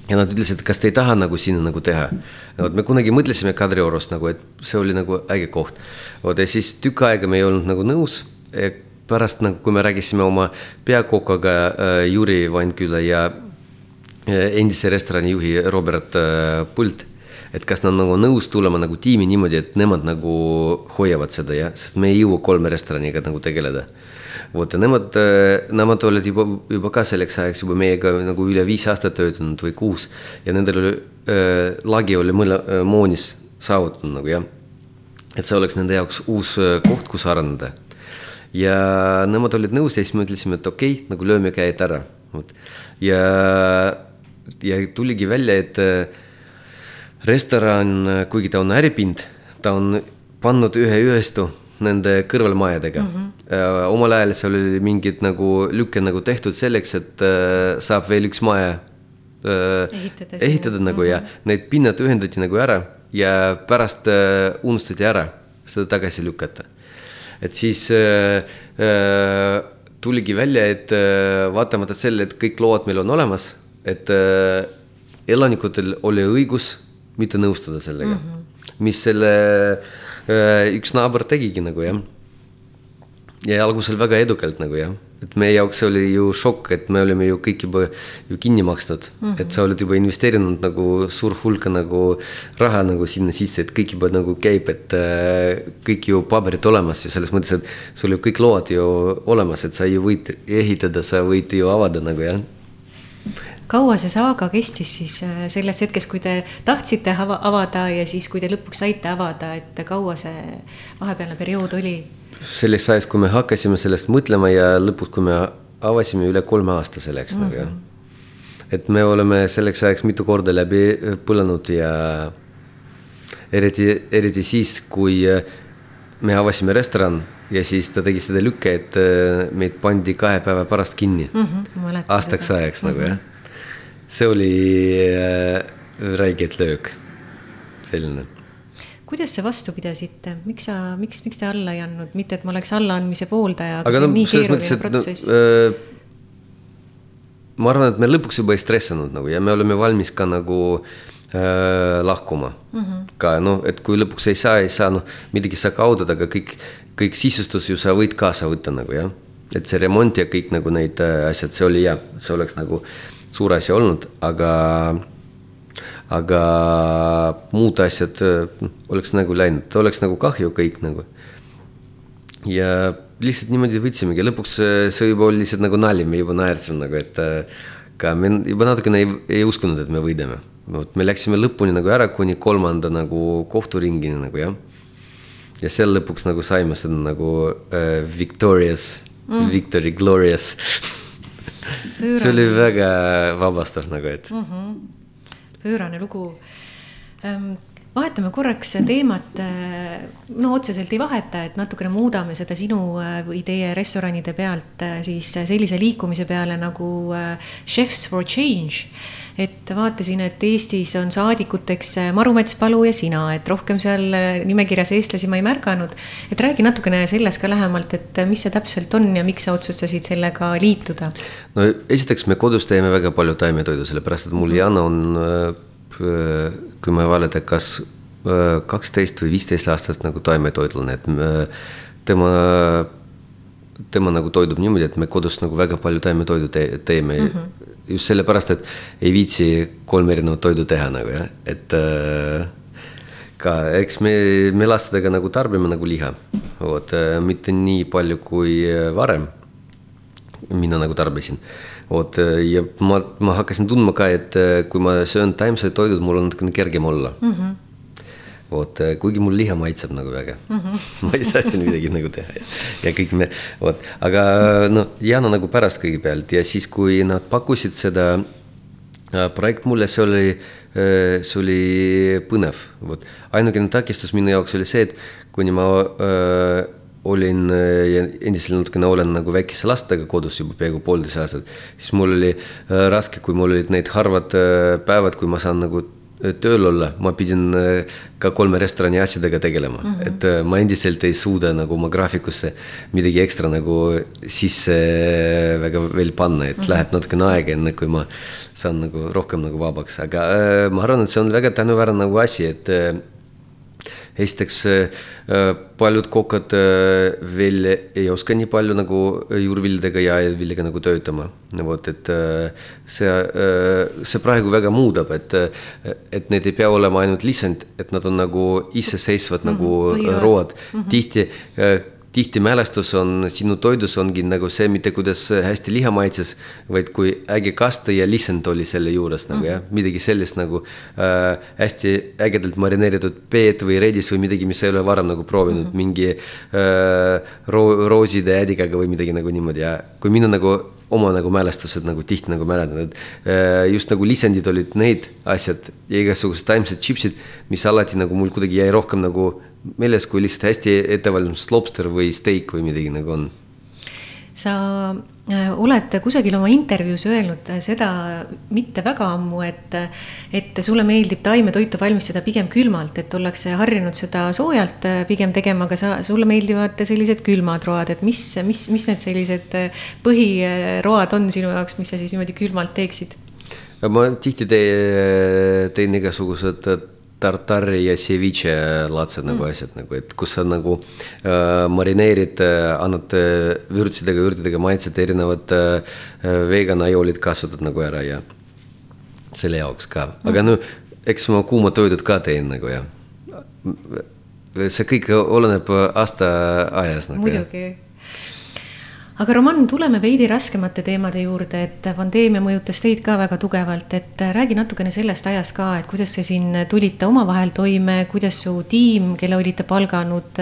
ja nad ütlesid, kas te ei taha nagu sinna nagu teha. vot me kunagi mõtlesime Kadriorust nagu, et see oli nagu äge koht. vot ja siis tükk aega me ei olnud nagu nõus pärast nagu, kui me rääkisime oma peakokaga äh, Juri Vainküla ja äh, endise restorani juhi Robert äh, Pult. et kas nad nagu nõus tulema nagu tiimi niimoodi, et nemad nagu hoiavad seda ja, sest me ei jõua kolme restoraniga nagu tegeleda. vot ja nemad, nemad olid juba, juba ka selleks ajaks juba meiega nagu üle viis aastat töötanud või kuus ja nendel oli äh,, lagi oli mõle äh, moonis saavutatud nagu jah. et see oleks nende jaoks uus äh, koht, kus areneda ja nemad olid nõus ja siis me ütlesime, et okei okay,, nagu lööme käed ära, vot. ja, ja tuligi välja, et äh, restoran, kuigi ta on äripind, ta on pannud ühe ühestu nende kõrvalmajadega mm. -hmm. omal ajal seal oli mingid nagu lükke nagu tehtud selleks, et äh, saab veel üks maja äh, ehitada, ehitada nagu mm -hmm. ja mhm. need pinnad ühendati nagu ära ja pärast äh, unustati ära seda tagasi lükata et siis äh, äh, tuligi välja, et äh, vaatamata sellele, et kõik load meil on olemas, et äh, elanikudel oli õigus mitte nõustuda sellega mm, -hmm. mis selle äh, üks naaber tegigi nagu jah. Ja algusel väga edukalt nagu jah et meie jaoks oli ju šokk, et me olime ju kõik juba ju kinni maksnud mm, -hmm. et sa oled juba investeerinud nagu suur hulka nagu raha nagu sinna sisse, et kõik juba nagu käib, et äh, kõik ju paberid olemas ju selles mõttes, et sul ju kõik load ju olemas, et sa ju võid ehitada, sa võid ju avada nagu jah kaua see saaga kestis siis äh, selles hetkes, kui te tahtsite avada ja siis, kui te lõpuks saite avada, et kaua see vahepealne periood oli? Selleks ajaks, kui me hakkasime sellest mõtlema ja lõpuks, kui me avasime üle kolme aasta selleks mm -hmm. nagu jah. Mhm. et me oleme selleks ajaks mitu korda läbi põlenud ja eriti, eriti siis, kui me avasime restoran ja siis ta tegi seda lükke, et äh, meid pandi kahe päeva pärast kinni mm. -hmm, aastaks ajaks mm -hmm. nagu jah. see oli äh, räiget löök, selline kuidas te vastu pidasite, miks sa, miks, miks te alla ei andnud, mitte et ma oleks allaandmise pooldaja, aga, aga no selles mõttes, et protsess. no äh, ma arvan, et me lõpuks juba ei stressanud nagu ja me oleme valmis ka nagu äh, lahkuma mm. -hmm. ka noh, et kui lõpuks ei saa, ei saa, noh, midagi sa kaotad, aga kõik, kõik sisustus ju sa võid kaasa võtta nagu jah. et see remont ja kõik nagu need äh, asjad, see oli hea, see oleks nagu suur asi olnud, aga aga muud asjad noh, oleks nagu läinud, oleks nagu kahju kõik nagu. ja lihtsalt niimoodi võtsimegi, lõpuks see juba oli lihtsalt nagu nali, me juba naersime nagu, et ka me juba natukene ei, ei uskunud, et me võidame. vot me läksime lõpuni nagu ära kuni kolmanda nagu kohturingini nagu jah. ja seal lõpuks nagu saime seda nagu uh, victorious mm., victory glorious see oli väga vabastav nagu, et mm. -hmm pöörane lugu. Ehm, vahetame korraks teemat, eh, no otseselt ei vaheta, et natukene muudame seda sinu eh, või teie restoranide pealt eh, siis sellise liikumise peale nagu Chefs for Change et vaatasin, et Eestis on saadikuteks Marumets, Palu ja sina, et rohkem seal nimekirjas eestlasi ma ei märganud. et räägi natukene sellest ka lähemalt, et mis see täpselt on ja miks sa otsustasid sellega liituda? no esiteks me kodus teeme väga palju taimetoidu, sellepärast et mul Jana on, äh, kui ma ei valeta, kas äh, kaksteist või viisteist aastat nagu taimetoidlane, et äh, tema tema nagu toidub niimoodi, et me kodus nagu väga palju taimetoidu te teeme mm. -hmm just sellepärast, et ei viitsi kolme erinevat toidu teha nagu jah, et äh, ka eks me, me lastega nagu tarbime nagu liha, vot äh, mitte nii palju kui äh, varem. mina nagu tarbisin. vot ja ma, ma hakkasin tundma ka, et kui ma söön taimsed toidud, mul on natukene kergem olla mm. -hmm vot, kuigi mul liha maitseb nagu väga mm. -hmm. ma ei saa siin midagi nagu teha ja, ja kõik me, vot, aga noh, Jana nagu pärast kõigepealt ja siis, kui nad pakkusid seda äh, projekt mulle, see oli, äh, see oli põnev, vot. ainukene takistus minu jaoks oli see, et kuni ma öö, äh, olin ja endiselt natukene olen nagu väikese lastega kodus juba peaaegu poolteist aastat, siis mul oli äh, raske, kui mul olid need harvad äh, päevad, kui ma saan nagu tööl olla, ma pidin äh, ka kolme restorani asjadega tegelema mm, -hmm. et äh, ma endiselt ei suuda nagu oma graafikusse midagi ekstra nagu sisse väga veel panna, et mm -hmm. läheb natukene aega, enne kui ma saan nagu rohkem nagu vabaks, aga äh, ma arvan, et see on väga tänuväärne nagu asi, et äh, esiteks äh, paljud kokad äh, veel ei oska nii palju nagu juurviljadega ja viljaga nagu töötama. vot, et see, see praegu väga muudab, et, et need ei pea olema ainult lisand, et nad on nagu iseseisvad mm -hmm, nagu road mm. -hmm. tihti tihti mälestus on sinu toidus ongi nagu see, mitte kuidas hästi liha maitses, vaid kui äge kaste ja lisand oli selle juures nagu mm -hmm. jah, midagi sellist nagu äh, hästi ägedalt marineeritud peet või redis või midagi, mis ei ole varem nagu proovinud mm, -hmm. mingi äh, ro rooside ädikaga või midagi nagu niimoodi ja kui mina nagu oma nagu mälestused nagu tihti nagu mäletan, et äh, just nagu lisandid olid need asjad ja igasugused taimsed chipsid, mis alati nagu mul kuidagi jäi rohkem nagu meeles, kui lihtsalt hästi ettevalmistatud lobster või steak või midagi nagu on? sa äh, oled kusagil oma intervjuus öelnud seda mitte väga ammu, et, et sulle meeldib taimetoitu valmistada pigem külmalt, et ollakse harjunud seda soojalt äh, pigem tegema, aga sa, sulle meeldivad sellised külmad road, et mis, mis, mis need sellised äh, põhiroad on sinu jaoks, mis sa siis niimoodi külmalt teeksid? ma tihti teen, teen igasugused tartari ja ceviche laadsed nagu mm. nagu asjad nagu, et kus sa nagu äh, marineerid äh,, annad äh, vürtsidega, vürtidega maitsed, erinevad äh, vegan ajoolid kasutad nagu ära ja selle jaoks ka, aga mm. no eks ma kuumad toidud ka teen nagu ja. see kõik oleneb aastaajast nagu. muidugi aga Roman, tuleme veidi raskemate teemade juurde, et pandeemia mõjutas teid ka väga tugevalt, et räägi natukene sellest ajast ka, et kuidas te siin tulite omavahel toime, kuidas su tiim, kelle olite palganud,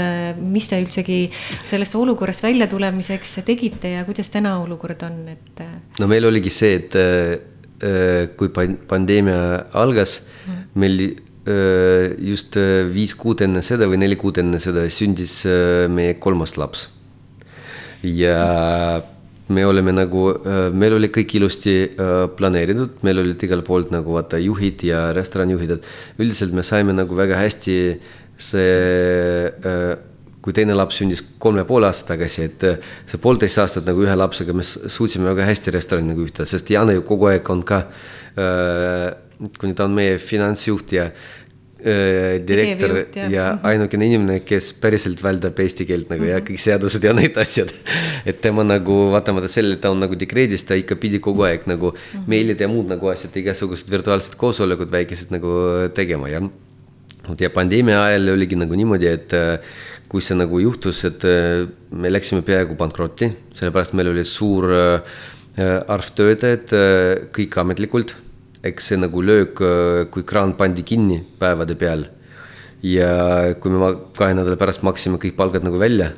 mis te üldsegi sellest olukorrast väljatulemiseks tegite ja kuidas täna olukord on, et? no meil oligi see, et äh, kui pandeemia algas mm., meil äh, just äh, viis kuud enne seda või neli kuud enne seda sündis meie kolmas laps ja me oleme nagu, äh, meil oli kõik ilusti äh, planeeritud, meil olid igalt poolt nagu vaata juhid ja restoranijuhid, et üldiselt me saime nagu väga hästi see äh, kui teine laps sündis kolme poole aasta tagasi, et see poolteist aastat nagu ühe lapsega me suutsime väga hästi restorani nagu ühte, sest Jana ju kogu aeg on ka kuni ta on meie finantsjuht ja Äh, direktor ja, ja mhm. ainukene inimene, kes päriselt väldab eesti keelt nagu mm -hmm. ja kõik seadused ja need asjad. et tema nagu vaatamata sellele, ta on nagu dekreedis, ta ikka pidi kogu aeg nagu mm -hmm. meilid ja muud nagu asjad, igasugused virtuaalsed koosolekud väikesed nagu tegema ja. ja pandeemia ajal oligi nagu niimoodi, et äh, kui see nagu juhtus, et äh, me läksime peaaegu pankrotti, sellepärast meil oli suur arv töötajaid, kõik ametlikult eks see nagu löök, kui kraan pandi kinni päevade peal. ja kui me kahe nädala pärast maksime kõik palgad nagu välja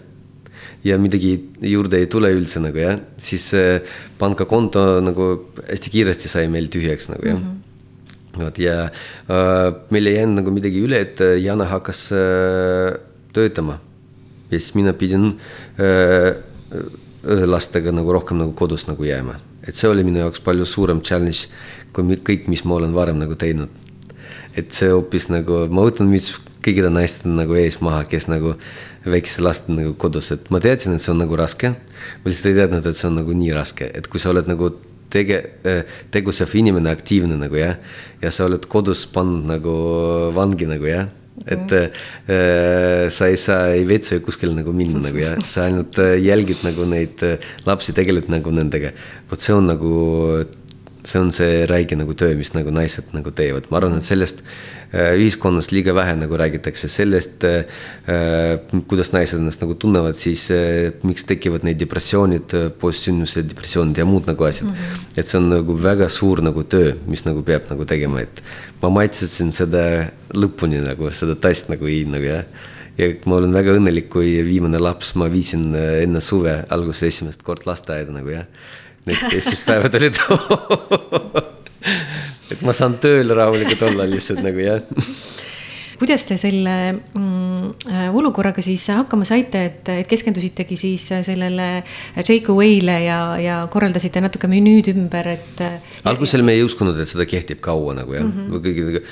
ja midagi juurde ei tule üldse nagu jah, siis pangakonto nagu hästi kiiresti sai meil tühjaks nagu jah mm. -hmm. vot ja äh, meil ei jäänud nagu midagi üle, et Jana hakkas äh, töötama. ja siis mina pidin äh, lastega nagu rohkem nagu kodus nagu jääma, et see oli minu jaoks palju suurem challenge kui kõik, mis ma olen varem nagu teinud. et see hoopis nagu, ma võtan müts kõigile naistele nagu ees maha, kes nagu väikese laste nagu kodus, et ma teadsin, et see on nagu raske. ma lihtsalt ei teadnud, et see on nagu nii raske, et kui sa oled nagu tege-, tegutsev inimene, aktiivne nagu jah. ja sa oled kodus pannud nagu vangi nagu jah et äh, sa ei saa ei vetsu ja kuskile nagu minna nagu ja sa ainult jälgid nagu neid lapsi, tegeled nagu nendega. vot see on nagu see on see räige nagu töö, mis nagu naised nagu teevad, ma arvan, et sellest äh, ühiskonnas liiga vähe nagu räägitakse. Sellest äh,, kuidas naised ennast nagu tunnevad, siis äh, miks tekivad need depressioonid, postsündmuse depressioonid ja muud nagu asjad. Mm. -hmm. et see on nagu väga suur nagu töö, mis nagu peab nagu tegema, et ma maitsesin seda lõpuni nagu seda tast nagu jõin nagu jah. Ja ma olen väga õnnelik, kui viimane laps ma viisin äh, enne suve alguses esimest korda lasteaeda nagu jah need esmaspäevad olid et ma saan tööl rahulikult olla lihtsalt nagu jah kuidas te selle mm, äh, olukorraga siis hakkama saite, et, et keskendusitegi siis sellele take away'le ja, ja korraldasite natuke menüüd ümber, et. algusel me ei uskunud, et seda kehtib kaua nagu jah mm -hmm., kõigi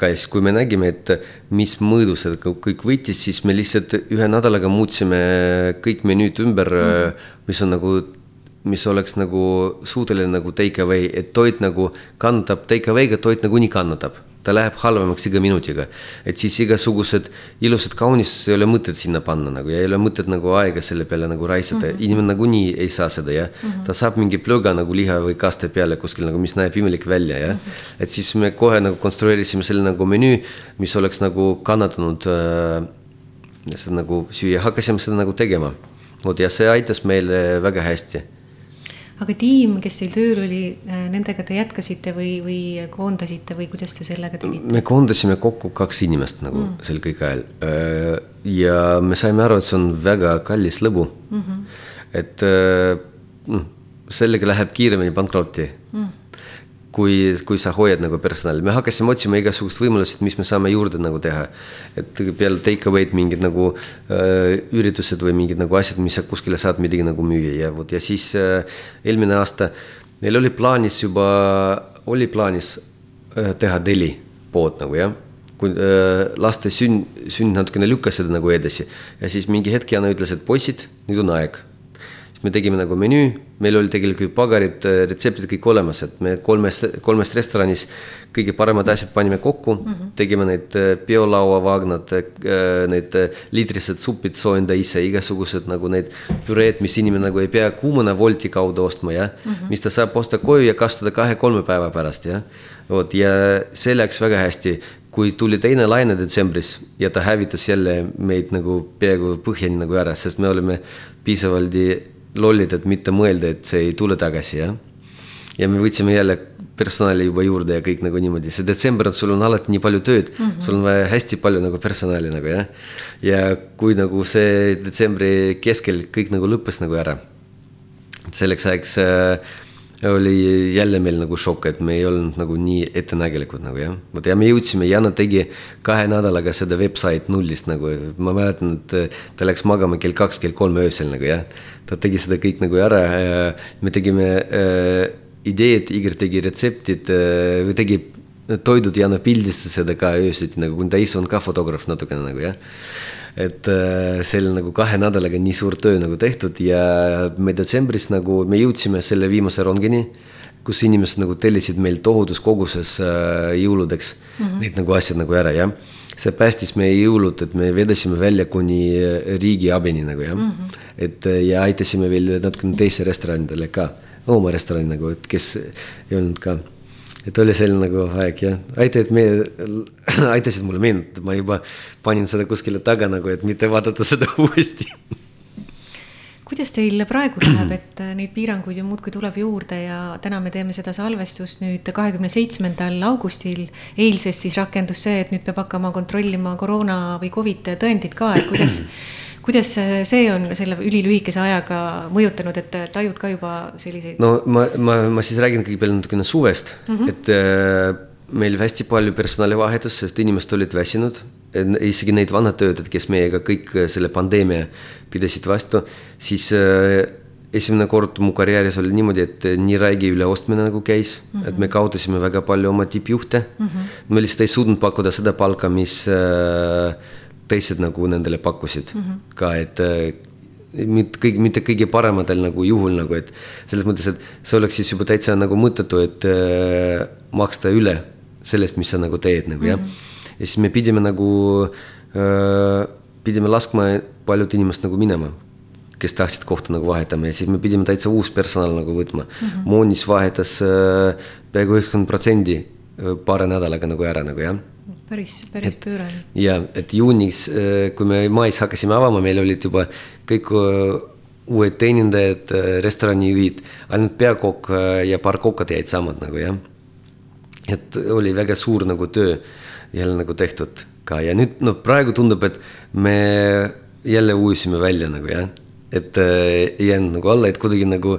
ka siis, kui me nägime, et mis mõõdu see kõik võitis, siis me lihtsalt ühe nädalaga muutsime kõik menüüd ümber mm, -hmm. mis on nagu mis oleks nagu suuteline nagu take away, et toit nagu kannatab, take away'ga toit nagunii kannatab. ta läheb halvemaks iga minutiga. et siis igasugused ilusad kaunis ei ole mõtet sinna panna nagu ja ei ole mõtet nagu aega selle peale nagu raisata mm, -hmm. inimene nagunii ei saa seda jah mm. -hmm. ta saab mingi plõga nagu liha või kaste peale kuskil nagu, mis näeb imelik välja jah mm. -hmm. et siis me kohe nagu konstrueerisime selle nagu menüü, mis oleks nagu kannatanud äh, seda nagu süüa, hakkasime seda nagu tegema. vot ja see aitas meile väga hästi aga tiim, kes teil tööl oli, äh, nendega te jätkasite või, või koondasite või kuidas te sellega tegite? me koondasime kokku kaks inimest nagu mm. sel kõige ajal. Äh, ja me saime aru, et see on väga kallis lõbu mm. -hmm. et noh, sellega läheb kiiremini pankrotti mm kui, kui sa hoiad nagu personali, me hakkasime otsima igasugust võimalust, mis me saame juurde nagu teha. et peale take away'd mingid nagu äh, üritused või mingid nagu asjad, mis sa kuskile saad midagi nagu müüa ja vot ja siis äh, eelmine aasta meil oli plaanis juba, oli plaanis äh, teha deli pood nagu jah. Kui äh, laste sünd, sünd natukene lükkas seda nagu edasi. Ja siis mingi hetk Jana ütles, et poisid, nüüd on aeg me tegime nagu menüü, meil oli tegelikult pagarid, äh, retseptid kõik olemas, et me kolmes, kolmes restoranis kõige paremad asjad panime kokku mm, -hmm. tegime neid äh, biolauavagnad, äh, need liitrised supid soojenda ise, igasugused nagu need püreed, mis inimene nagu ei pea kuumana Wolti kaudu ostma, jah mm. -hmm. mis ta saab osta koju ja kasutada kahe-kolme päeva pärast, jah. vot ja see läks väga hästi kui tuli teine laine detsembris ja ta hävitas jälle meid nagu peaaegu põhjani nagu ära, sest me olime piisavalt lollid, et mitte mõelda, et see ei tule tagasi, jah. ja me võtsime jälle personali juba juurde ja kõik nagu niimoodi, see detsember on, sul on alati nii palju tööd mm, -hmm. sul on vaja hästi palju nagu personali nagu jah. ja kui nagu see detsembri keskel kõik nagu lõppes nagu ära, selleks ajaks äh, oli jälle meil nagu šokk, et me ei olnud nagu nii ettenägelikud nagu jah. vot ja me jõudsime, Jana tegi kahe nädalaga seda website nullist nagu, ma mäletan, et ta läks magama kell kaks, kell kolm öösel nagu jah. ta tegi seda kõik nagu ära me tegime äh, ideed, Igor tegi retseptid äh, tegi toidud, Jana pildistas seda ka öösiti nagu, kuna ta ise on ka fotograaf natukene nagu jah et äh, see oli nagu kahe nädalaga nii suur töö nagu tehtud ja me detsembris nagu me jõudsime selle viimase rongini kus inimesed nagu tellisid meil tohutus koguses äh, jõuludeks mm -hmm. neid nagu asjad nagu ära, jah. see päästis meie jõulud, et me vedasime välja kuni äh, riigi abini nagu jah mm. -hmm. et ja aitasime veel natukene teise restoranidele ka, oma restorani nagu, et kes ei olnud ka et oli selline nagu aeg jah, aitäh, et meie aitasid mulle meenutada, ma juba panin seda kuskile taga nagu, et mitte vaadata seda uuesti. Kuidas teil praegu läheb, et neid piiranguid ju muudkui tuleb juurde ja täna me teeme seda salvestust nüüd kahekümne seitsmendal augustil. eilsest siis rakendus see, et nüüd peab hakkama kontrollima koroona või Covid tõendit ka, et kuidas kuidas see on selle ülilühikese ajaga mõjutanud, et tajud ka juba selliseid? no ma, ma, ma siis räägin kõigepealt natukene suvest mm, -hmm. et äh, meil hästi palju personalivahetust, sest inimesed olid väsinud. isegi neid vanad töötajad, kes meiega kõik selle pandeemia pidasid vastu, siis äh, esimene kord mu karjääris oli niimoodi, et nii räige üleostmine nagu käis mm, -hmm. et me kaotasime väga palju oma tippjuhte mm. -hmm. me lihtsalt ei suutnud pakkuda seda palka, mis äh, teised nagu nendele pakkusid mm -hmm. ka, et äh, mitte kõik, mitte kõige parematel nagu juhul nagu, et selles mõttes, et see oleks siis juba täitsa nagu mõttetu, et äh, maksta üle sellest, mis sa nagu teed nagu jah mm. -hmm. ja siis me pidime nagu äh,, pidime laskma paljud inimesed nagu minema. kes tahtsid kohta nagu vahetama ja siis me pidime täitsa uus personal nagu võtma mm. -hmm. Moonis vahetas äh, peaaegu üheksakümmend protsendi äh, paari nädalaga nagu ära nagu jah päris, päris pöörane. ja, et juunis, äh, kui me mais hakkasime avama, meil olid juba kõik uued teenindajad, restoranijuhid, ainult peakokk ja paar kokad jäid samad nagu jah. et oli väga suur nagu töö jälle nagu tehtud ka ja nüüd no praegu tundub, et me jälle ujusime välja nagu jah et äh, ei jäänud nagu alla, et kuidagi nagu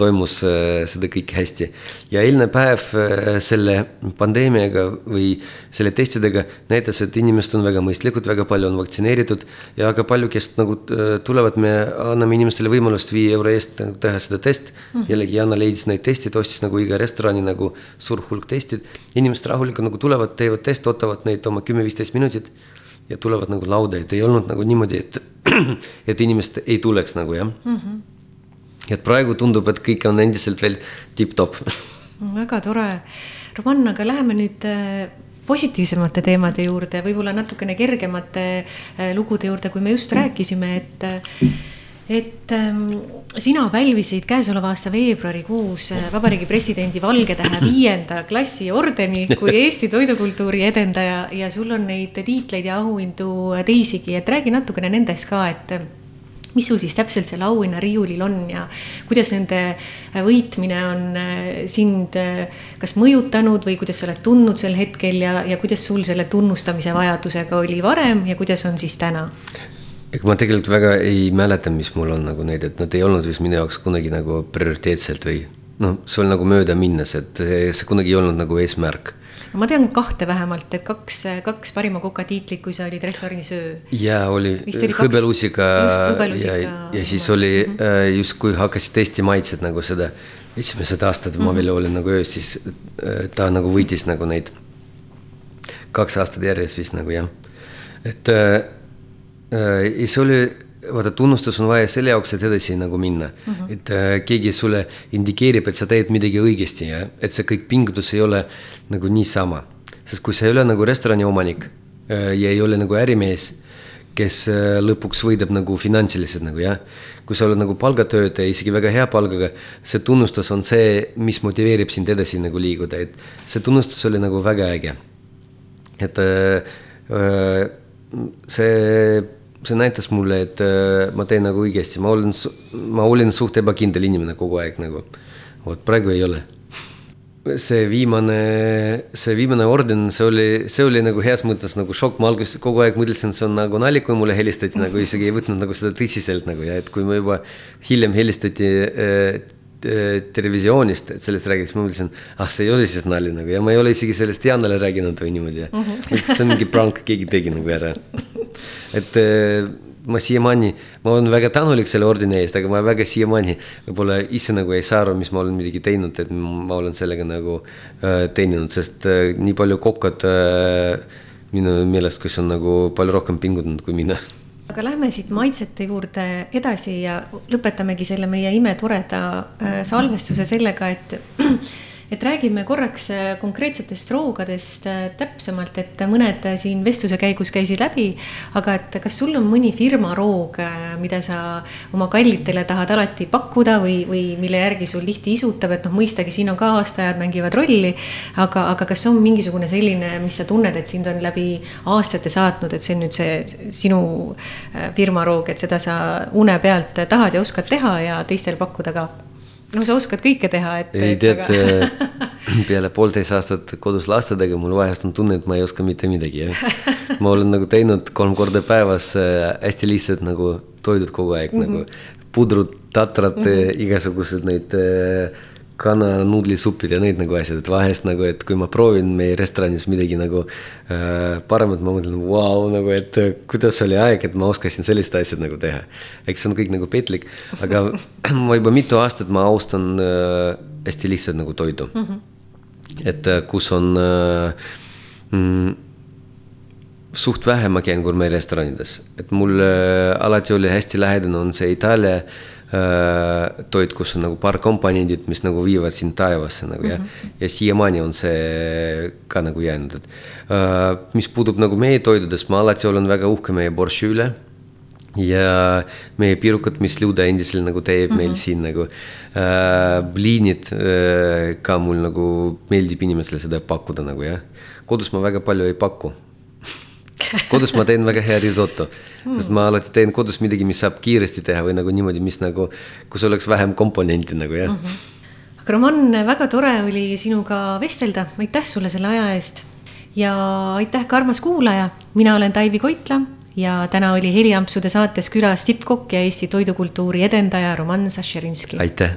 toimus äh, seda kõike hästi. ja eilne päev äh, selle pandeemiaga või selle testidega näitas, et inimesed on väga mõistlikud, väga palju on vaktsineeritud ja väga palju, kes nagu tulevad, me anname inimestele võimalust viie euro eest nagu teha seda test mm. -hmm. jällegi Jana leidis neid testid, ostis nagu iga restorani nagu suur hulk testid. inimesed rahulikult nagu tulevad, teevad testi, ootavad neid oma kümme-viisteist minutit ja tulevad nagu lauda, et ei olnud nagu niimoodi, et, et inimesed ei tuleks nagu jah mm. -hmm. Et praegu tundub, et kõik on endiselt veel tipp-topp väga tore. Roman, aga läheme nüüd äh, positiivsemate teemade juurde, võib-olla natukene kergemate äh, lugude juurde, kui me just rääkisime, et äh, et ähm, sina pälvisid käesoleva aasta veebruarikuus Vabariigi Presidendi Valge Tähe viienda klassi ordeni kui Eesti toidukultuuri edendaja ja sul on neid tiitleid ja auhindu teisigi, et räägi natukene nendest ka, et mis sul siis täpselt seal auhinnariiulil on ja kuidas nende võitmine on äh, sind äh, kas mõjutanud või kuidas sa oled tundnud sel hetkel ja, ja kuidas sul selle tunnustamise vajadusega oli varem ja kuidas on siis täna? ega ma tegelikult väga ei mäleta, mis mul on nagu neid, et nad ei olnud vist minu jaoks kunagi nagu prioriteetselt või noh, see oli nagu mööda minnes, et see kunagi ei olnud nagu eesmärk ma tean kahte vähemalt, et kaks, kaks parima koka tiitlit, kui sa olid restoranis öö. ja oli hõbelusika ja, ja siis oli mm -hmm. justkui hakkasid tõesti maitsed nagu seda esimesed aastad mm, -hmm. ma veel olin nagu öös, siis äh, ta nagu võitis nagu neid kaks aastat järjest vist nagu jah, et äh, Äh, ja see oli, vaata, tunnustus on vaja selle jaoks, et edasi nagu minna mm. -hmm. et äh, keegi sulle indikeerib, et sa teed midagi õigesti ja et see kõik pingutus ei ole nagu niisama. sest kui sa ei ole nagu restorani omanik äh, ja ei ole nagu ärimees, kes äh, lõpuks võidab nagu finantsiliselt nagu jah. kui sa oled nagu palgatöötaja, isegi väga hea palgaga, see tunnustus on see, mis motiveerib sind edasi nagu liiguda, et see tunnustus oli nagu väga äge. et äh, äh see see näitas mulle, et äh, ma teen nagu õigesti, ma olen, ma olin suht ebakindel inimene kogu aeg nagu. vot praegu ei ole. see viimane, see viimane orden, see oli, see oli nagu heas mõttes nagu šokk, ma alguses kogu aeg mõtlesin, see on nagu nali, kui mulle helistati nagu isegi ei võtnud nagu seda tõsiselt nagu ja et kui ma juba hiljem helistati äh, televisioonist, et sellest räägiks, ma mõtlesin, ah, see ei ole siis nali nagu ja ma ei ole isegi sellest Janale rääkinud või niimoodi mm. -hmm. see on mingi prank, keegi tegi nagu ära et äh, ma siiamaani, ma olen väga tänulik selle ordeni eest, aga ma väga siiamaani võib-olla ise nagu ei saa aru, mis ma olen midagi teinud, et ma olen sellega nagu äh, teeninud, sest äh, nii palju kokkad äh, minu meelest, kes on nagu palju rohkem pingutanud kui mina aga lähme siit maitsete juurde edasi ja lõpetamegi selle meie imetoreda äh, salvestuse sellega, et et räägime korraks äh, konkreetsetest roogadest äh, täpsemalt, et mõned äh, siin vestluse käigus käisid läbi. aga et kas sul on mõni firmaroog, mida sa oma kallitele tahad alati pakkuda või, või mille järgi sul tihti isutab, et noh, mõistagi siin on ka aastaajad mängivad rolli. aga, aga kas on mingisugune selline, mis sa tunned, et sind on läbi aastate saatnud, et see on nüüd see sinu firmaroog, et seda sa une pealt tahad ja oskad teha ja teistel pakkuda ka no sa oskad kõike teha, et. ei tead aga... Äh, peale poolteist aastat kodus lastedega mul vahest on tunne, et ma ei oska mitte midagi, jah. ma olen nagu teinud kolm korda päevas äh, hästi lihtsalt nagu toidud kogu aeg mm -hmm. nagu pudrud, tatrad mm, -hmm. igasugused neid äh, kananuudlisupid ja need nagu asjad, et vahest nagu, et kui ma proovin meie restoranis midagi nagu äh, paremat, ma mõtlen, vau, nagu, et äh, kuidas oli aeg, et ma oskasin sellist asja nagu teha. eks see on kõik nagu petlik, aga ma juba mitu aastat ma austan äh, hästi lihtsalt nagu toidu mm. -hmm. et äh, kus on äh, mm, suht vähe ma käin gurmeerestoranides, et mul äh, alati oli hästi lähedane on see Itaalia Äh, toit, kus on nagu paar komponendid, mis nagu viivad sind taevasse nagu jah mm -hmm.. ja siiamaani on see ka nagu jäänud, et uh, mis puudub nagu meie toidudest, ma alati olen väga uhke meie borši üle. ja meie pirukad, mis Luda endiselt nagu teeb mm -hmm. meil siin nagu äh,. bliinid äh, ka mul nagu meeldib inimestele seda pakkuda nagu jah. kodus ma väga palju ei paku kodus ma teen väga hea risoto mm., sest ma alati teen kodus midagi, mis saab kiiresti teha või nagu niimoodi, mis nagu, kus oleks vähem komponenti nagu jah mm. -hmm. aga Roman, väga tore oli sinuga vestelda, aitäh sulle selle aja eest. ja aitäh ka armas kuulaja, mina olen Taivi Koitla ja täna oli Heliampsude saates külas tippkokk ja Eesti toidukultuuri edendaja Roman Sašerinski. aitäh.